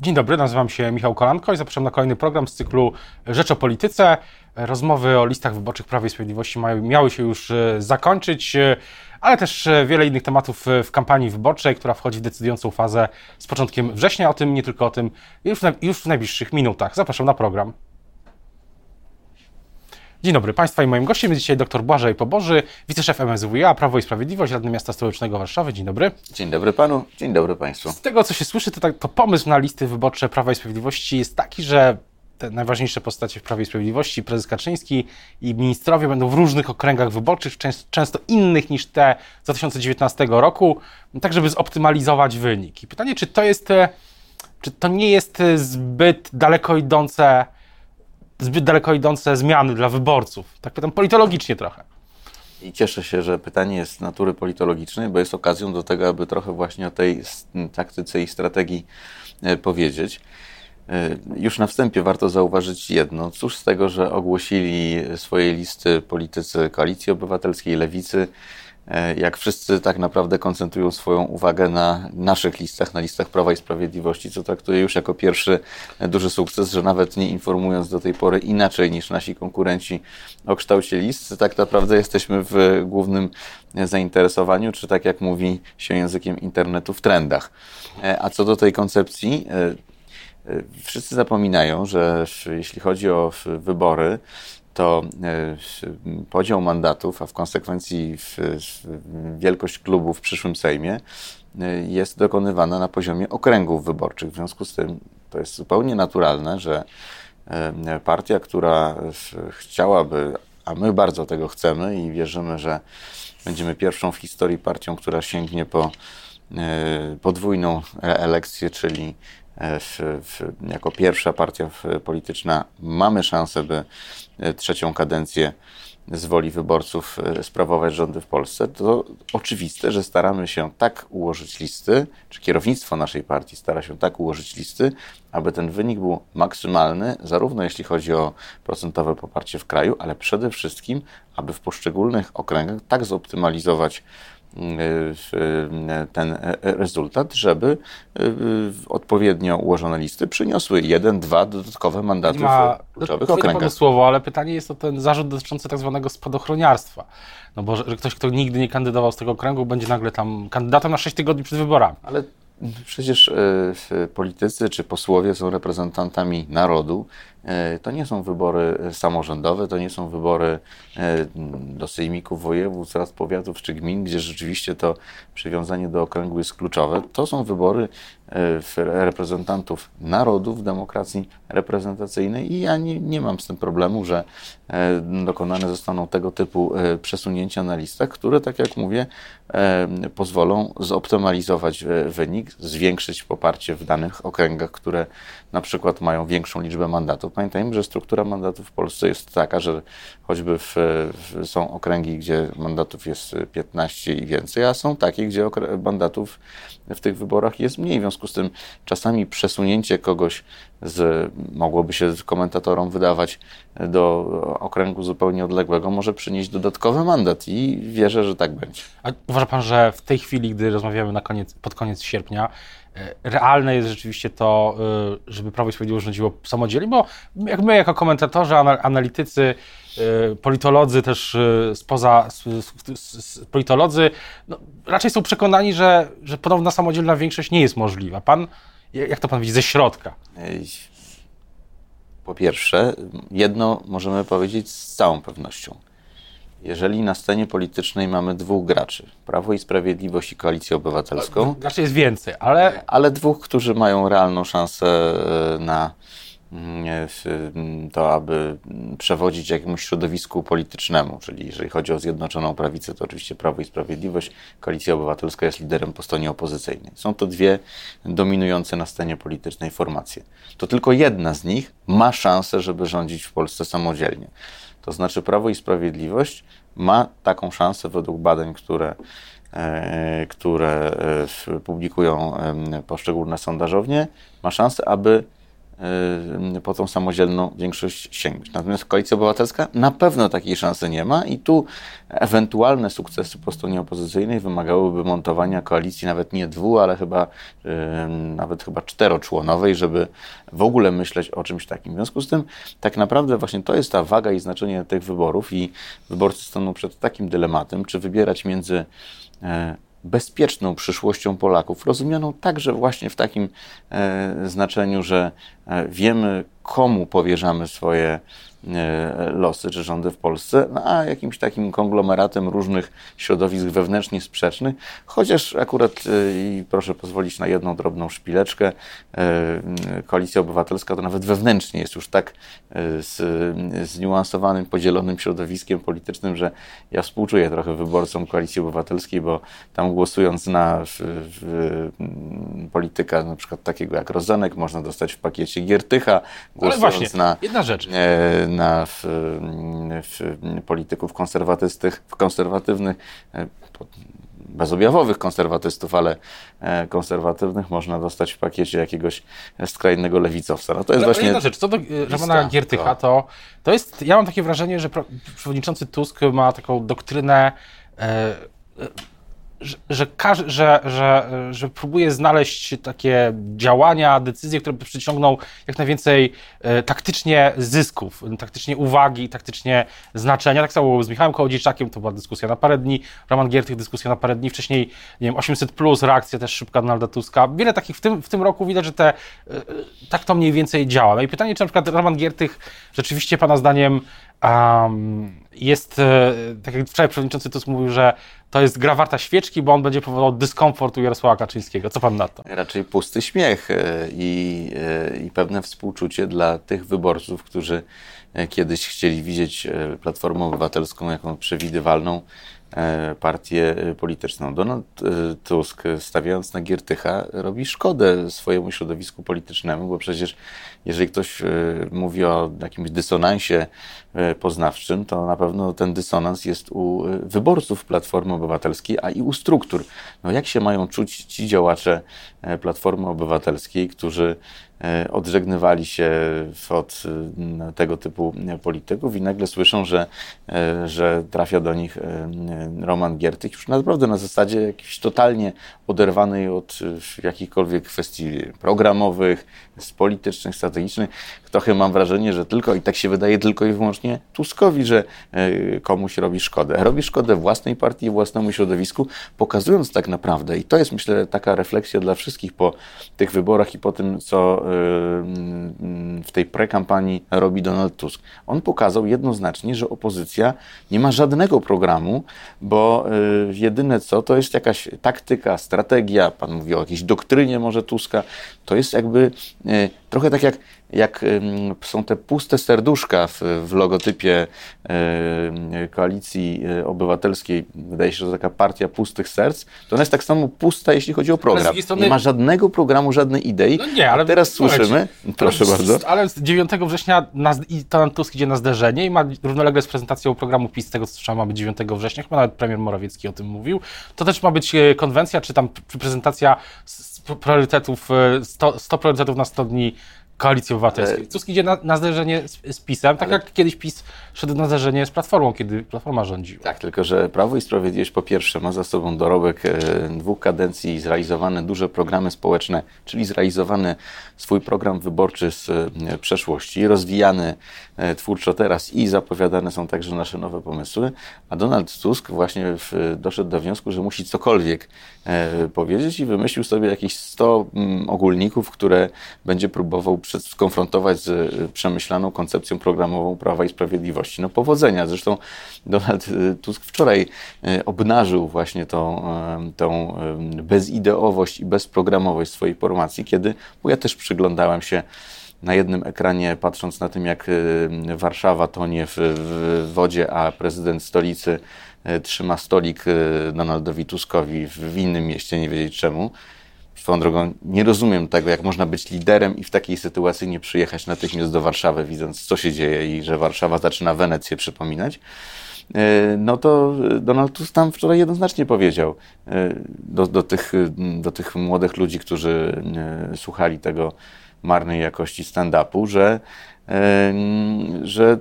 Dzień dobry, nazywam się Michał Kolanko i zapraszam na kolejny program z cyklu Rzecz o Polityce. Rozmowy o listach wyborczych Prawa i Sprawiedliwości miały się już e, zakończyć, e, ale też e, wiele innych tematów w kampanii wyborczej, która wchodzi w decydującą fazę z początkiem września. O tym, nie tylko o tym, już w najbliższych minutach. Zapraszam na program. Dzień dobry Państwa i moim gościem jest dzisiaj dr Błażej Poboży, wiceszef MSWiA, Prawo i Sprawiedliwość, radny miasta stołecznego Warszawy. Dzień dobry. Dzień dobry Panu, dzień dobry Państwu. Z tego, co się słyszy, to, tak, to pomysł na listy wyborcze Prawa i Sprawiedliwości jest taki, że te najważniejsze postacie w Prawie i Sprawiedliwości, prezes Kaczyński i ministrowie będą w różnych okręgach wyborczych, często innych niż te z 2019 roku, tak żeby zoptymalizować wynik. I pytanie, czy to jest, e, czy to nie jest e, zbyt daleko idące zbyt daleko idące zmiany dla wyborców. Tak pytam politologicznie trochę. I cieszę się, że pytanie jest natury politologicznej, bo jest okazją do tego, aby trochę właśnie o tej taktyce i strategii e, powiedzieć. E, już na wstępie warto zauważyć jedno. Cóż z tego, że ogłosili swoje listy politycy Koalicji Obywatelskiej, Lewicy, jak wszyscy tak naprawdę koncentrują swoją uwagę na naszych listach, na listach Prawa i Sprawiedliwości, co traktuję już jako pierwszy duży sukces, że nawet nie informując do tej pory inaczej niż nasi konkurenci o kształcie list, tak naprawdę jesteśmy w głównym zainteresowaniu, czy tak jak mówi się językiem internetu, w trendach. E, a co do tej koncepcji, e, wszyscy zapominają, że jeśli chodzi o wybory, to e, podział mandatów, a w konsekwencji wielkość klubu w przyszłym Sejmie e, jest dokonywana na poziomie okręgów wyborczych. W związku z tym to jest zupełnie naturalne, że e, partia, która chciałaby, a my bardzo tego chcemy i wierzymy, że będziemy pierwszą w historii partią, która sięgnie po podwójną elekcję, czyli w, w, jako pierwsza partia polityczna mamy szansę, by e, trzecią kadencję z woli wyborców e, sprawować rządy w Polsce, to oczywiste, że staramy się tak ułożyć listy, czy kierownictwo naszej partii stara się tak ułożyć listy, aby ten wynik był maksymalny, zarówno jeśli chodzi o procentowe poparcie w kraju, ale przede wszystkim, aby w poszczególnych okręgach tak zoptymalizować ten rezultat, żeby odpowiednio ułożone listy przyniosły jeden, dwa dodatkowe mandaty w kluczowych okręgach. słowo, ale pytanie jest o ten zarzut dotyczący tak zwanego spadochroniarstwa. No bo że ktoś, kto nigdy nie kandydował z tego okręgu, będzie nagle tam kandydatem na 6 tygodni przed wyborami. Ale Przecież e, politycy czy posłowie są reprezentantami narodu. E, to nie są wybory samorządowe, to nie są wybory e, do sejmików województw, rad powiatów czy gmin, gdzie rzeczywiście to przywiązanie do okręgu jest kluczowe. To są wybory reprezentantów narodu w demokracji reprezentacyjnej i ja nie, nie mam z tym problemu, że dokonane zostaną tego typu przesunięcia na listach, które, tak jak mówię, pozwolą zoptymalizować wynik, zwiększyć poparcie w danych okręgach, które na przykład mają większą liczbę mandatów. Pamiętajmy, że struktura mandatów w Polsce jest taka, że choćby w, w, są okręgi, gdzie mandatów jest 15 i więcej, a są takie, gdzie mandatów w tych wyborach jest mniej. W związku z tym czasami przesunięcie kogoś z, mogłoby się komentatorom wydawać do okręgu zupełnie odległego, może przynieść dodatkowy mandat i wierzę, że tak będzie. A uważa Pan, że w tej chwili, gdy rozmawiamy na koniec, pod koniec sierpnia, realne jest rzeczywiście to, e, żeby Prawo i Sprawiedliwość rządziło samodzielnie, bo jak my jako komentatorzy, analitycy, e, politolodzy też spoza, politolodzy, no, raczej są przekonani, że, że ponowna samodzielna większość nie jest możliwa. Pan jak to pan widzi ze środka? Po pierwsze, jedno możemy powiedzieć z całą pewnością. Jeżeli na scenie politycznej mamy dwóch graczy, Prawo i Sprawiedliwość i Koalicję Obywatelską. Graczy jest więcej, ale. Ale dwóch, którzy mają realną szansę e, na to, aby przewodzić jakiemuś środowisku politycznemu, czyli jeżeli chodzi o Zjednoczoną Prawicę, to oczywiście Prawo i Sprawiedliwość, Koalicja Obywatelska jest liderem po stronie opozycyjnej. Są to dwie dominujące na scenie politycznej formacje. To tylko jedna z nich ma szansę, żeby rządzić w Polsce samodzielnie. To znaczy Prawo i Sprawiedliwość ma taką szansę według badań, które e, które e, publikują poszczególne sondażownie, ma szansę, aby po tą samodzielną większość sięgnąć. Natomiast Koalicja Obywatelska na pewno takiej szansy nie ma i tu ewentualne sukcesy po stronie opozycyjnej wymagałyby montowania koalicji nawet nie dwu, ale chyba nawet chyba czteroczłonowej, żeby w ogóle myśleć o czymś takim. W związku z tym tak naprawdę właśnie to jest ta waga i znaczenie tych wyborów i wyborcy staną przed takim dylematem, czy wybierać między e, bezpieczną przyszłością Polaków, rozumianą także właśnie w takim e, znaczeniu, że e, wiemy, komu powierzamy swoje losy czy rządy w Polsce, no, a jakimś takim konglomeratem różnych środowisk wewnętrznie sprzecznych, chociaż akurat, e, i proszę pozwolić na jedną drobną szpileczkę, e, Koalicja Obywatelska to nawet wewnętrznie jest już tak z, zniuansowanym, podzielonym środowiskiem politycznym, że ja współczuję trochę wyborcom Koalicji Obywatelskiej, bo tam głosując na w, w, polityka na przykład takiego jak Rozenek, można dostać w pakiecie Giertycha, głosując Ale właśnie, na... jedna rzecz na w, w polityków konserwatystych, w konserwatywnych, e, bezobjawowych konserwatystów, ale e, konserwatywnych można dostać w pakiecie jakiegoś skrajnego lewicowca. No to jest właśnie... Jedna rzecz, co do e, Romana Giertycha, to, to jest, ja mam takie wrażenie, że przewodniczący Tusk ma taką doktrynę e, że, że, że, że, że próbuje znaleźć takie działania, decyzje, które przyciągną jak najwięcej e, taktycznie zysków, taktycznie uwagi, taktycznie znaczenia. Tak samo było z Michałem Kołodziejczakiem, to była dyskusja na parę dni, Roman Giertych dyskusja na parę dni, wcześniej, nie wiem, 800 plus, reakcja też szybka Donalda Tuska. Wiele takich w tym, w tym roku widać, że te, e, tak to mniej więcej działa. No i pytanie, czy na przykład Roman Giertych rzeczywiście Pana zdaniem um, jest, e, tak jak wczoraj przewodniczący Tusk mówił, że to jest gra warta świeczki, bo on będzie powodował dyskomfort u Jarosława Kaczyńskiego. Co pan na to? Raczej pusty śmiech e, i, e, i pewne współczucie dla tych wyborców, którzy kiedyś chcieli widzieć Platformę Obywatelską jako przewidywalną partię polityczną. Donald Tusk, stawiając na Giertycha, robi szkodę swojemu środowisku politycznemu, bo przecież jeżeli ktoś mówi o jakimś dysonansie E, poznawczym, to na pewno ten dysonans jest u e, wyborców Platformy Obywatelskiej, a i u struktur. No jak się mają czuć ci działacze e, Platformy Obywatelskiej, którzy odżegnywali się od tego typu polityków i nagle słyszą, że, że trafia do nich Roman Giertych już naprawdę na zasadzie jakiejś totalnie oderwanej od jakichkolwiek kwestii programowych, politycznych, strategicznych. Trochę mam wrażenie, że tylko i tak się wydaje tylko i wyłącznie Tuskowi, że e, komuś robi szkodę. Robi szkodę własnej partii, własnemu środowisku, pokazując tak naprawdę, i to jest myślę taka refleksja dla wszystkich po tych wyborach i po tym, co e, w tej prekampanii robi Donald Tusk. On pokazał jednoznacznie, że opozycja nie ma żadnego programu, bo e, jedyne co, to jest jakaś taktyka, strategia, pan mówi o jakiejś doktrynie może Tuska, to jest jakby trochę tak jak jak są te puste serduszka w, w logotypie koalicji e, obywatelskiej, wydaje się, że to taka partia pustych serc, to ona jest tak samo pusta, jeśli chodzi o program. Strony... Nie ma żadnego programu, żadnej idei. No nie, ale teraz słyszymy, proszę bardzo. Ale 9 września Donald Tusk idzie na zderzenie i ma równolegle z prezentacją programu PiS, z tego co słyszałem, ma być 9 września, chyba nawet premier Morawiecki o tym mówił. To też ma być e, konwencja, czy tam prezentacja priorytetów, 100, 100 priorytetów na 100 dni Koalicji Obywatelskiej. Tusk idzie na, na zderzenie z, z PiSem, tak Ale... jak kiedyś PiS szedł na zderzenie z Platformą, kiedy Platforma rządziła. Tak, tylko że Prawo i Sprawiedliwość po pierwsze ma za sobą dorobek e, dwóch kadencji, zrealizowane duże programy społeczne, czyli zrealizowany swój program wyborczy z e, przeszłości, rozwijany e, twórczo teraz i zapowiadane są także nasze nowe pomysły, a Donald Tusk właśnie w, doszedł do wniosku, że musi cokolwiek e, powiedzieć i wymyślił sobie jakieś 100 mm, ogólników, które będzie próbował skonfrontować z e, przemyślaną koncepcją programową Prawa i Sprawiedliwości. No powodzenia. Zresztą Donald e, Tusk wczoraj e, obnażył właśnie tą, tą bezideowość i bezprogramowość swojej formacji, kiedy, bo ja też przyglądałem się na jednym ekranie, patrząc na tym, jak Warszawa tonie w, w wodzie, a prezydent stolicy trzyma stolik Donaldowi Tuskowi w innym mieście, nie wiedzieć czemu. Swoją drogą, nie rozumiem tego, jak można być liderem i w takiej sytuacji nie przyjechać natychmiast do Warszawy, widząc, co się dzieje i że Warszawa zaczyna Wenecję przypominać. E, no to Donald Tusk tam wczoraj jednoznacznie powiedział e, do, do, tych, do tych młodych ludzi, którzy e, słuchali tego marnej jakości stand-upu, że, że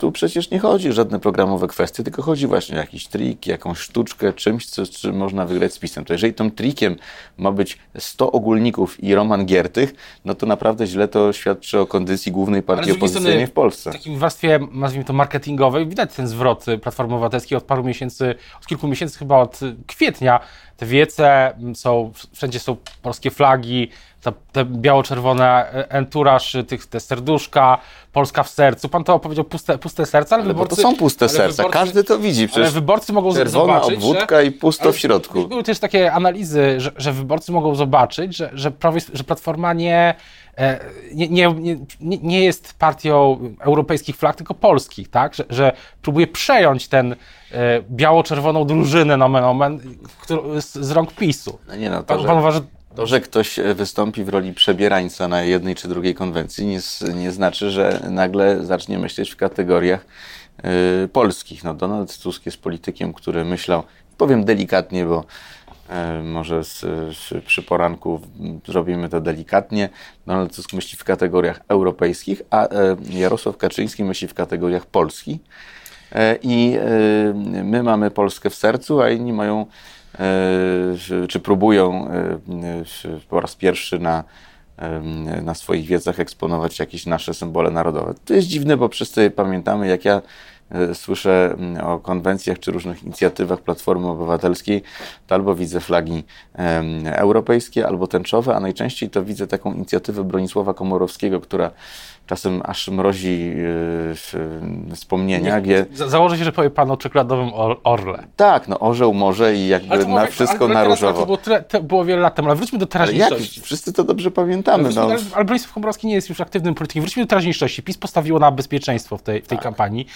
tu przecież nie chodzi o żadne programowe kwestie, tylko chodzi właśnie o jakiś trik, jakąś sztuczkę, czymś, co, czym można wygrać z pisem. To jeżeli tym trikiem ma być 100 ogólników i Roman Giertych, no to naprawdę źle to świadczy o kondycji głównej partii opozycyjnej w Polsce. W takim warstwie, nazwijmy to marketingowej, widać ten zwrot Platformy Obywatelskiej od paru miesięcy, od kilku miesięcy, chyba od kwietnia. Te wiece są, wszędzie są polskie flagi, te, te biało-czerwone enturaż, tych, te serduszka, Polska w sercu. Pan to opowiedział puste, puste serca, ale, ale wyborcy... to są puste serca, wyborcy, każdy to widzi. Przecież ale wyborcy mogą czerwona zobaczyć, obwódka że, i pusto w środku. Były też takie analizy, że, że wyborcy mogą zobaczyć, że, że, prawo, że Platforma nie, e, nie, nie, nie, nie jest partią europejskich flag, tylko polskich, tak? Że, że próbuje przejąć ten e, biało-czerwoną drużynę nomen omen, z, z rąk PiSu. No nie no, to, pan, że... pan uważa, to, że ktoś e, wystąpi w roli przebierańca na jednej czy drugiej konwencji, nie, nie znaczy, że nagle zacznie myśleć w kategoriach polskich. No, Donald Tusk jest politykiem, który myślał, powiem delikatnie, bo może z, z, przy poranku zrobimy to delikatnie. Donald Tusk myśli w kategoriach europejskich, a y, Jarosław Kaczyński myśli w kategoriach polskich. I my mamy Polskę w sercu, a inni mają E, czy próbują e, po raz pierwszy na, na swoich wiecach eksponować jakieś nasze symbole narodowe. To jest dziwne, bo wszyscy pamiętamy, jak ja e, słyszę o konwencjach czy różnych inicjatywach Platformy Obywatelskiej, to albo widzę flagi europejskie, albo tęczowe, a najczęściej to widzę taką inicjatywę Bronisława Komorowskiego, która czasem aż mrozi yy, wspomnienia. Nie, założę się, że powie Pan o czekoladowym orle. Tak, no orzeł może i jakby na wszystko ale, na różowo. To było, tyle, to było wiele lat temu, ale wróćmy do teraźniejszości. Jak? Wszyscy to dobrze pamiętamy. No. Ale, ale Bronisław Komorowski nie jest już aktywnym politykiem. Wróćmy do teraźniejszości. PiS postawiło na bezpieczeństwo w tej, w tej tak. kampanii.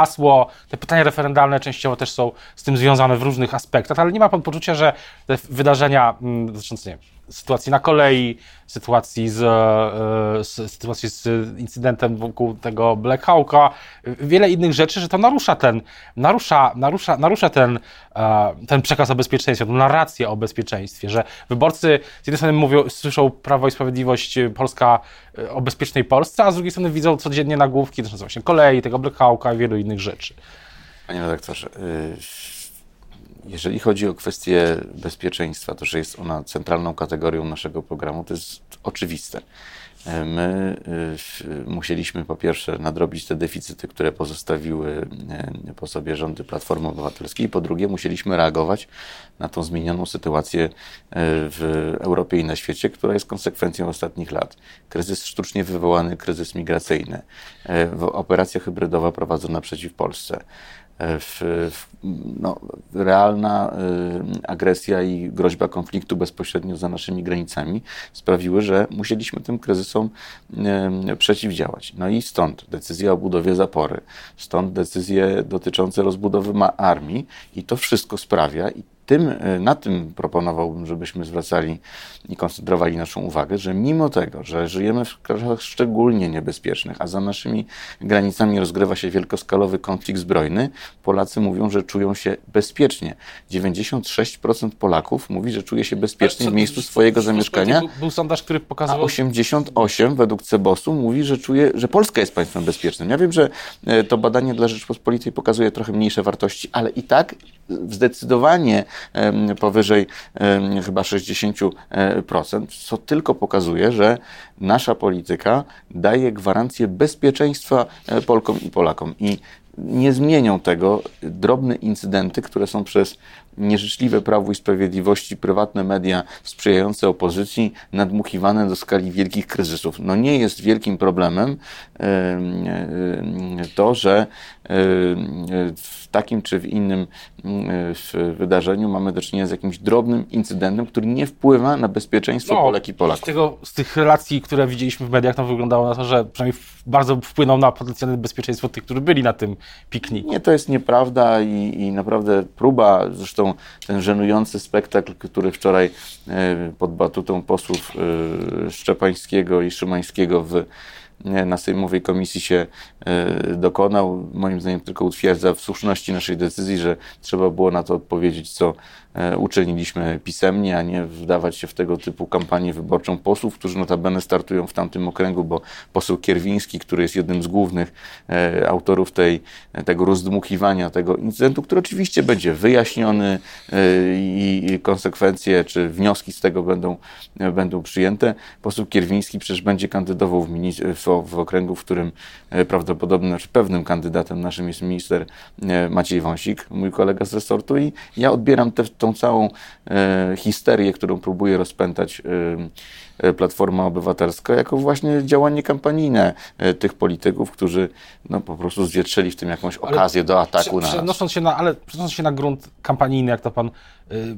Hasło, te pytania referendalne częściowo też są z tym związane w różnych aspektach, ale nie ma Pan poczucia, że te wydarzenia mm, dotyczące, nie wiem, sytuacji na kolei, sytuacji z, e, z, sytuacji z incydentem wokół tego Black Hawka, wiele innych rzeczy, że to narusza ten, narusza, narusza, narusza ten, e, ten przekaz o bezpieczeństwie, tę narrację o bezpieczeństwie, że wyborcy z jednej strony mówią, słyszą Prawo i Sprawiedliwość Polska e, o bezpiecznej Polsce, a z drugiej strony widzą codziennie nagłówki dotyczące właśnie kolei, tego Black Hawka i wielu innych rzeczy. Panie redaktorze, y jeżeli chodzi o kwestię bezpieczeństwa, to że jest ona centralną kategorią naszego programu, to jest oczywiste. E, my y, musieliśmy po pierwsze nadrobić te deficyty, które pozostawiły e, po sobie rządy Platformy Obywatelskiej, po drugie musieliśmy reagować na tą zmienioną sytuację e, w Europie i na świecie, która jest konsekwencją ostatnich lat. Kryzys sztucznie wywołany, kryzys migracyjny, operacja hybrydowa prowadzona przeciw Polsce, w, w, no, realna y, agresja i groźba konfliktu bezpośrednio za naszymi granicami sprawiły, że musieliśmy tym kryzysom y, przeciwdziałać. No i stąd decyzja o budowie zapory, stąd decyzje dotyczące rozbudowy armii i to wszystko sprawia, i tym, e, na tym proponowałbym, żebyśmy zwracali i koncentrowali naszą uwagę, że mimo tego, że żyjemy w krajach szczególnie niebezpiecznych, a za naszymi granicami rozgrywa się wielkoskalowy konflikt zbrojny, Polacy mówią, że czują się bezpiecznie. 96% Polaków mówi, że czuje się bezpiecznie w miejscu swojego zamieszkania. Był sondaż, który pokazywał... A 88 według Cebosu mówi, że czuje, że Polska jest państwem bezpiecznym. Ja wiem, że e, to badanie dla Rzeczpospolitej pokazuje trochę mniejsze wartości, ale i tak zdecydowanie powyżej chyba 60%, co tylko pokazuje, że nasza polityka daje gwarancję bezpieczeństwa e, Polkom i Polakom. I nie zmienią tego drobne incydenty, które są przez nieżyczliwe Prawu i Sprawiedliwości, prywatne media sprzyjające opozycji, nadmuchiwane do skali wielkich kryzysów. No nie jest wielkim problemem to, że w takim czy w innym wydarzeniu mamy do czynienia z jakimś drobnym incydentem, który nie wpływa na bezpieczeństwo no, Polek i Polaków. Z, tego, z tych relacji, które widzieliśmy w mediach, to wyglądało na to, że przynajmniej bardzo wpłynął na potencjalne bezpieczeństwo tych, którzy byli na tym pikniku. Nie, to jest nieprawda i, i naprawdę próba, zresztą ten żenujący spektakl, który wczoraj e, pod batutą posłów e, Szczepańskiego i Szymańskiego w na Sejmowej Komisji się e, dokonał. Moim zdaniem tylko utwierdza w słuszności naszej decyzji, że trzeba było na to odpowiedzieć, co e, uczyniliśmy pisemnie, a nie wdawać się w tego typu kampanię wyborczą posłów, którzy notabene startują w tamtym okręgu, bo poseł Kierwiński, który jest jednym z głównych e, autorów tej, tego rozdmuchiwania tego incydentu, który oczywiście będzie wyjaśniony i konsekwencje czy wnioski z tego będą, będą przyjęte. Poseł Kierwiński przecież będzie kandydował w, w, w okręgu, w którym prawdopodobnie, znaczy pewnym kandydatem naszym jest minister Maciej Wąsik, mój kolega z resortu i ja odbieram tę tą całą e, histerię, którą próbuje rozpętać Platforma Obywatelska, jako właśnie działanie kampanijne e, tych polityków, którzy no, po prostu zwietrzyli w tym jakąś okazję ale do ataku na nas. Się na, ale przenosząc się na grunt kampanijny, jak to pan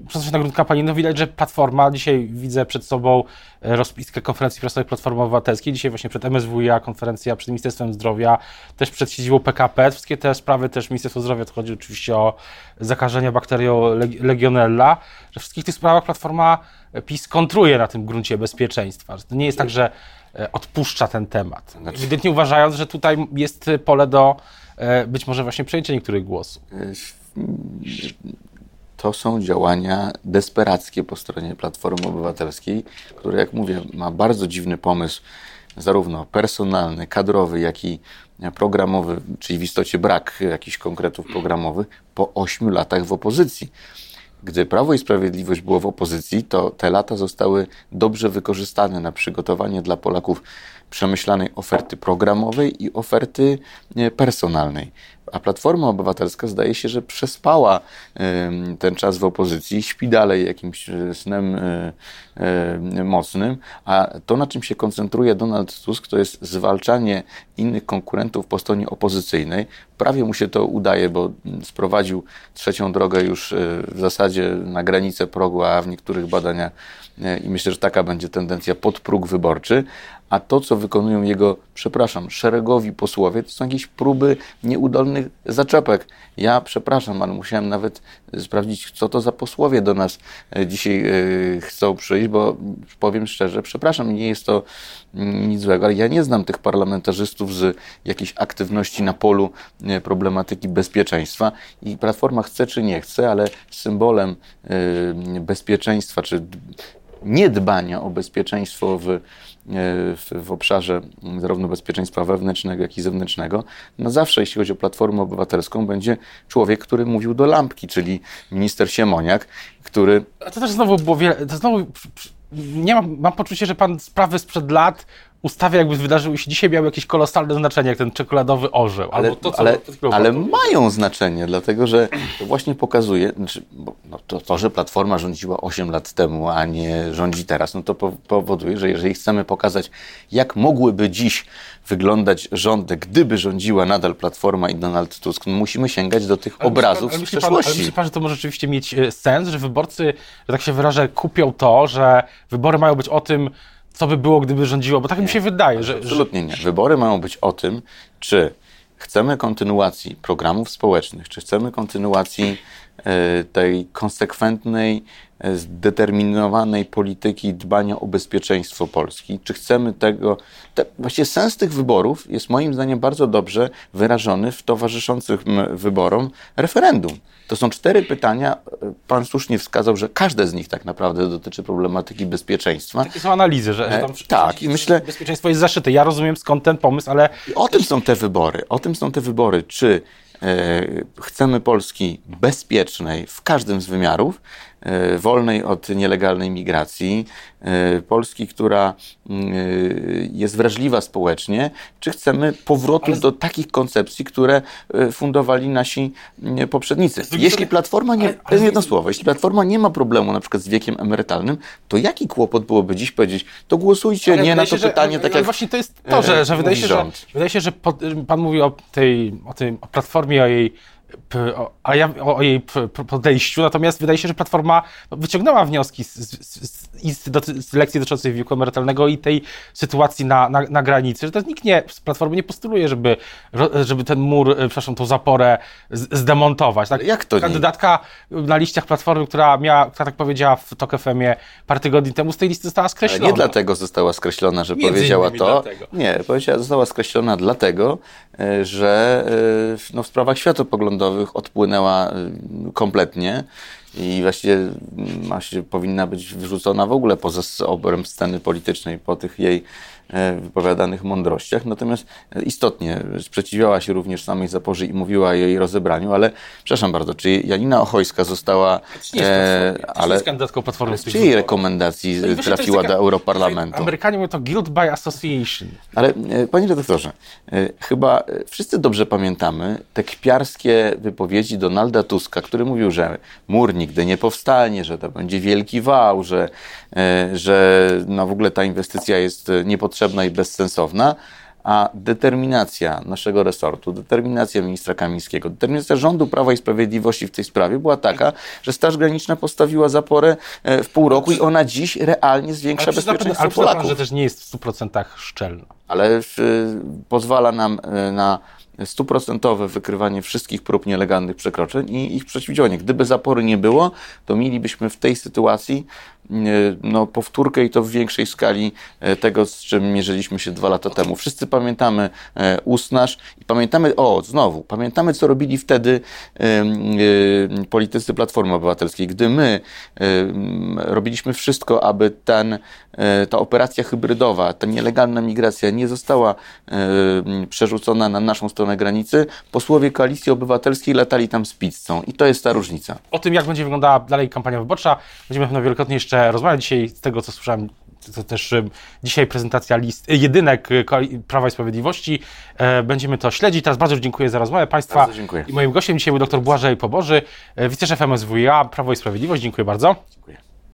Przenosząc się na grunt kampanijny, no widać, że Platforma, dzisiaj widzę przed sobą rozpiskę konferencji prasowej Platformy Obywatelskiej, dzisiaj właśnie przed MSWiA konferencja przed Ministerstwem Zdrowia, też przed siedzibą PKP, wszystkie te sprawy też Ministerstwo Zdrowia, to chodzi oczywiście o zakażenia bakterią Legionella, że w wszystkich tych sprawach Platforma PiS kontruje na tym gruncie bezpieczeństwa. Że to nie jest tak, że e, odpuszcza ten temat. Znaczy... Ewidentnie uważając, że tutaj jest pole do e, być może właśnie przejęcia niektórych głosów. To są działania desperackie po stronie Platformy Obywatelskiej, która, jak mówię, ma bardzo dziwny pomysł, zarówno personalny, kadrowy, jak i programowy, czyli w istocie brak jakichś konkretów programowych, po ośmiu latach w opozycji. Gdy Prawo i Sprawiedliwość było w opozycji, to te lata zostały dobrze wykorzystane na przygotowanie dla Polaków przemyślanej oferty programowej i oferty personalnej. A Platforma Obywatelska zdaje się, że przespała ten czas w opozycji, śpi dalej jakimś e, snem e, e, mocnym, a to, na czym się koncentruje Donald Tusk, to jest zwalczanie innych konkurentów po stronie opozycyjnej. Prawie mu się to udaje, bo sprowadził trzecią drogę już w zasadzie na granicę progu, a w niektórych badaniach i myślę, że taka będzie tendencja pod próg wyborczy, a to, co wykonują jego, przepraszam, szeregowi posłowie, to są jakieś próby nieudolnych zaczepek. Ja przepraszam, ale musiałem nawet sprawdzić, co to za posłowie do nas e, dzisiaj e, chcą przyjść, bo powiem szczerze, przepraszam, nie jest to mm, nic złego, ale ja nie znam tych parlamentarzystów z jakiejś aktywności na polu e, problematyki bezpieczeństwa i Platforma chce czy nie chce, ale symbolem bezpieczeństwa czy niedbania o bezpieczeństwo w, w, w, obszarze zarówno bezpieczeństwa wewnętrznego, jak i zewnętrznego, no zawsze, jeśli chodzi o Platformę Obywatelską, będzie człowiek, który mówił do lampki, czyli minister Siemoniak, który... A to też znowu było wiele... To znowu... Nie mam, mam poczucie, że pan sprawy sprzed lat ustawia, jakby wydarzyły się dzisiaj, miały jakieś kolosalne znaczenie, jak ten czekoladowy orzeł. Ale, to, ale, ale mają znaczenie, dlatego że to właśnie pokazuje, znaczy, no to, to, że Platforma rządziła 8 lat temu, a nie rządzi teraz, no to powoduje, że jeżeli chcemy pokazać, jak mogłyby dziś wyglądać rządy, gdyby rządziła nadal Platforma i Donald Tusk, no musimy sięgać do tych ale obrazów pan, ale z przeszłości. ale myśli pan, że to może rzeczywiście mieć e, sens, że wyborcy, że tak się wyrażę, kupią to, że wybory mają być o tym, co by było, gdyby rządziło, bo tak nie, mi się wydaje, że... Absolutnie nie. Wybory mają być o tym, czy chcemy kontynuacji programów społecznych, czy chcemy kontynuacji e, tej konsekwentnej zdeterminowanej polityki dbania o bezpieczeństwo Polski. Czy chcemy tego. Te, właściwie sens tych wyborów jest moim zdaniem bardzo dobrze wyrażony w towarzyszących wyborom referendum. To są cztery pytania. Pan słusznie wskazał, że każde z nich tak naprawdę dotyczy problematyki bezpieczeństwa. Takie są analizy, że, że tam e, tak, i myślę, bezpieczeństwo jest zaszyte. Ja rozumiem skąd ten pomysł, ale. O tym są te wybory. O tym są te wybory. Czy e, chcemy Polski bezpiecznej w każdym z wymiarów, wolnej od nielegalnej migracji, e, Polski, która mm, e, jest wrażliwa społecznie, czy chcemy powrotu Ale... do takich koncepcji, które fundowali nasi mm, poprzednicy. Jeśli Platforma nie, ale, jedno słowo, jeśli Platforma nie ma problemu na przykład z wiekiem emerytalnym, to jaki kłopot byłoby dziś powiedzieć, to głosujcie ale nie na to się, pytanie, że, tak jak właśnie to jest to, że, że wydaje się, że, wydaje się, że pan mówi o tej, o tej o Platformie, o jej a ja o jej podejściu, natomiast wydaje się, że Platforma wyciągnęła wnioski z, z, z, z lekcji dotyczącej wieku emerytalnego i tej sytuacji na, na, na granicy, że to nikt nie, z Platformy nie postuluje, żeby, żeby ten mur, e, przepraszam, tą zaporę zdemontować. Tak? Jak to Kandydatka nie? na liściach Platformy, która miała, która tak powiedziała w TOK FM-ie parę tygodni temu, z tej listy została skreślona. Ale nie dlatego została skreślona, że Między powiedziała to. Dlatego. Nie, powiedziała, została skreślona dlatego, e, że e, no, w sprawach światopoglądowych odpłynęła kompletnie i właściwie ma się, powinna być wyrzucona w ogóle poza obręb sceny politycznej po tych jej wypowiadanych mądrościach. Natomiast istotnie sprzeciwiała się również samej Zaporze i mówiła o jej rozebraniu, ale przepraszam bardzo, czy Janina Ochojska została... Nie e, ale jest kandydatką Platformy. Z czyjej rekomendacji no trafiła do Europarlamentu? Amerykanie mówią to guilt by association. Ale e, panie redaktorze, e, chyba wszyscy dobrze pamiętamy te kpiarskie wypowiedzi Donalda Tuska, który mówił, że mur nigdy nie powstanie, że to będzie wielki wał, że, e, że no w ogóle ta inwestycja jest niepotrzebna i bezsensowna a determinacja naszego resortu, determinacja ministra Kamińskiego, determinacja rządu Prawa i Sprawiedliwości w tej sprawie była taka, że Straż Graniczna postawiła zaporę e, w pół roku i ona dziś realnie zwiększa ale bezpieczeństwo ale Polaków. Ale że też nie jest w 100% szczelna. Ale w, pozwala nam na stuprocentowe wykrywanie wszystkich prób nielegalnych przekroczeń i ich przeciwdziałanie. Gdyby zapory nie było, to mielibyśmy w tej sytuacji e, no, powtórkę i to w większej skali e, tego, z czym mierzyliśmy się dwa lata temu. Wszyscy pamiętamy e, usnaż i pamiętamy, o, znowu, pamiętamy, co robili wtedy politycy Platformy Obywatelskiej. Gdy my robiliśmy wszystko, aby ten, ta operacja hybrydowa, ta nielegalna migracja nie została przerzucona na naszą stronę granicy, posłowie Koalicji Obywatelskiej latali tam z pizzą. I to jest ta różnica. O tym, jak będzie wyglądała dalej kampania wyborcza, będziemy pewno wielokrotnie jeszcze rozmawiać. Dzisiaj, z tego co słyszałem, to też dzisiaj prezentacja list jedynek Prawa i Sprawiedliwości. E, będziemy to śledzić. Teraz bardzo dziękuję za rozmowę Państwa. Bardzo dziękuję. I moim gościem dzisiaj był dr Błażej Poboży, e, wiceszef MSWiA, Prawo i Sprawiedliwość. Dziękuję bardzo. Dziękuję.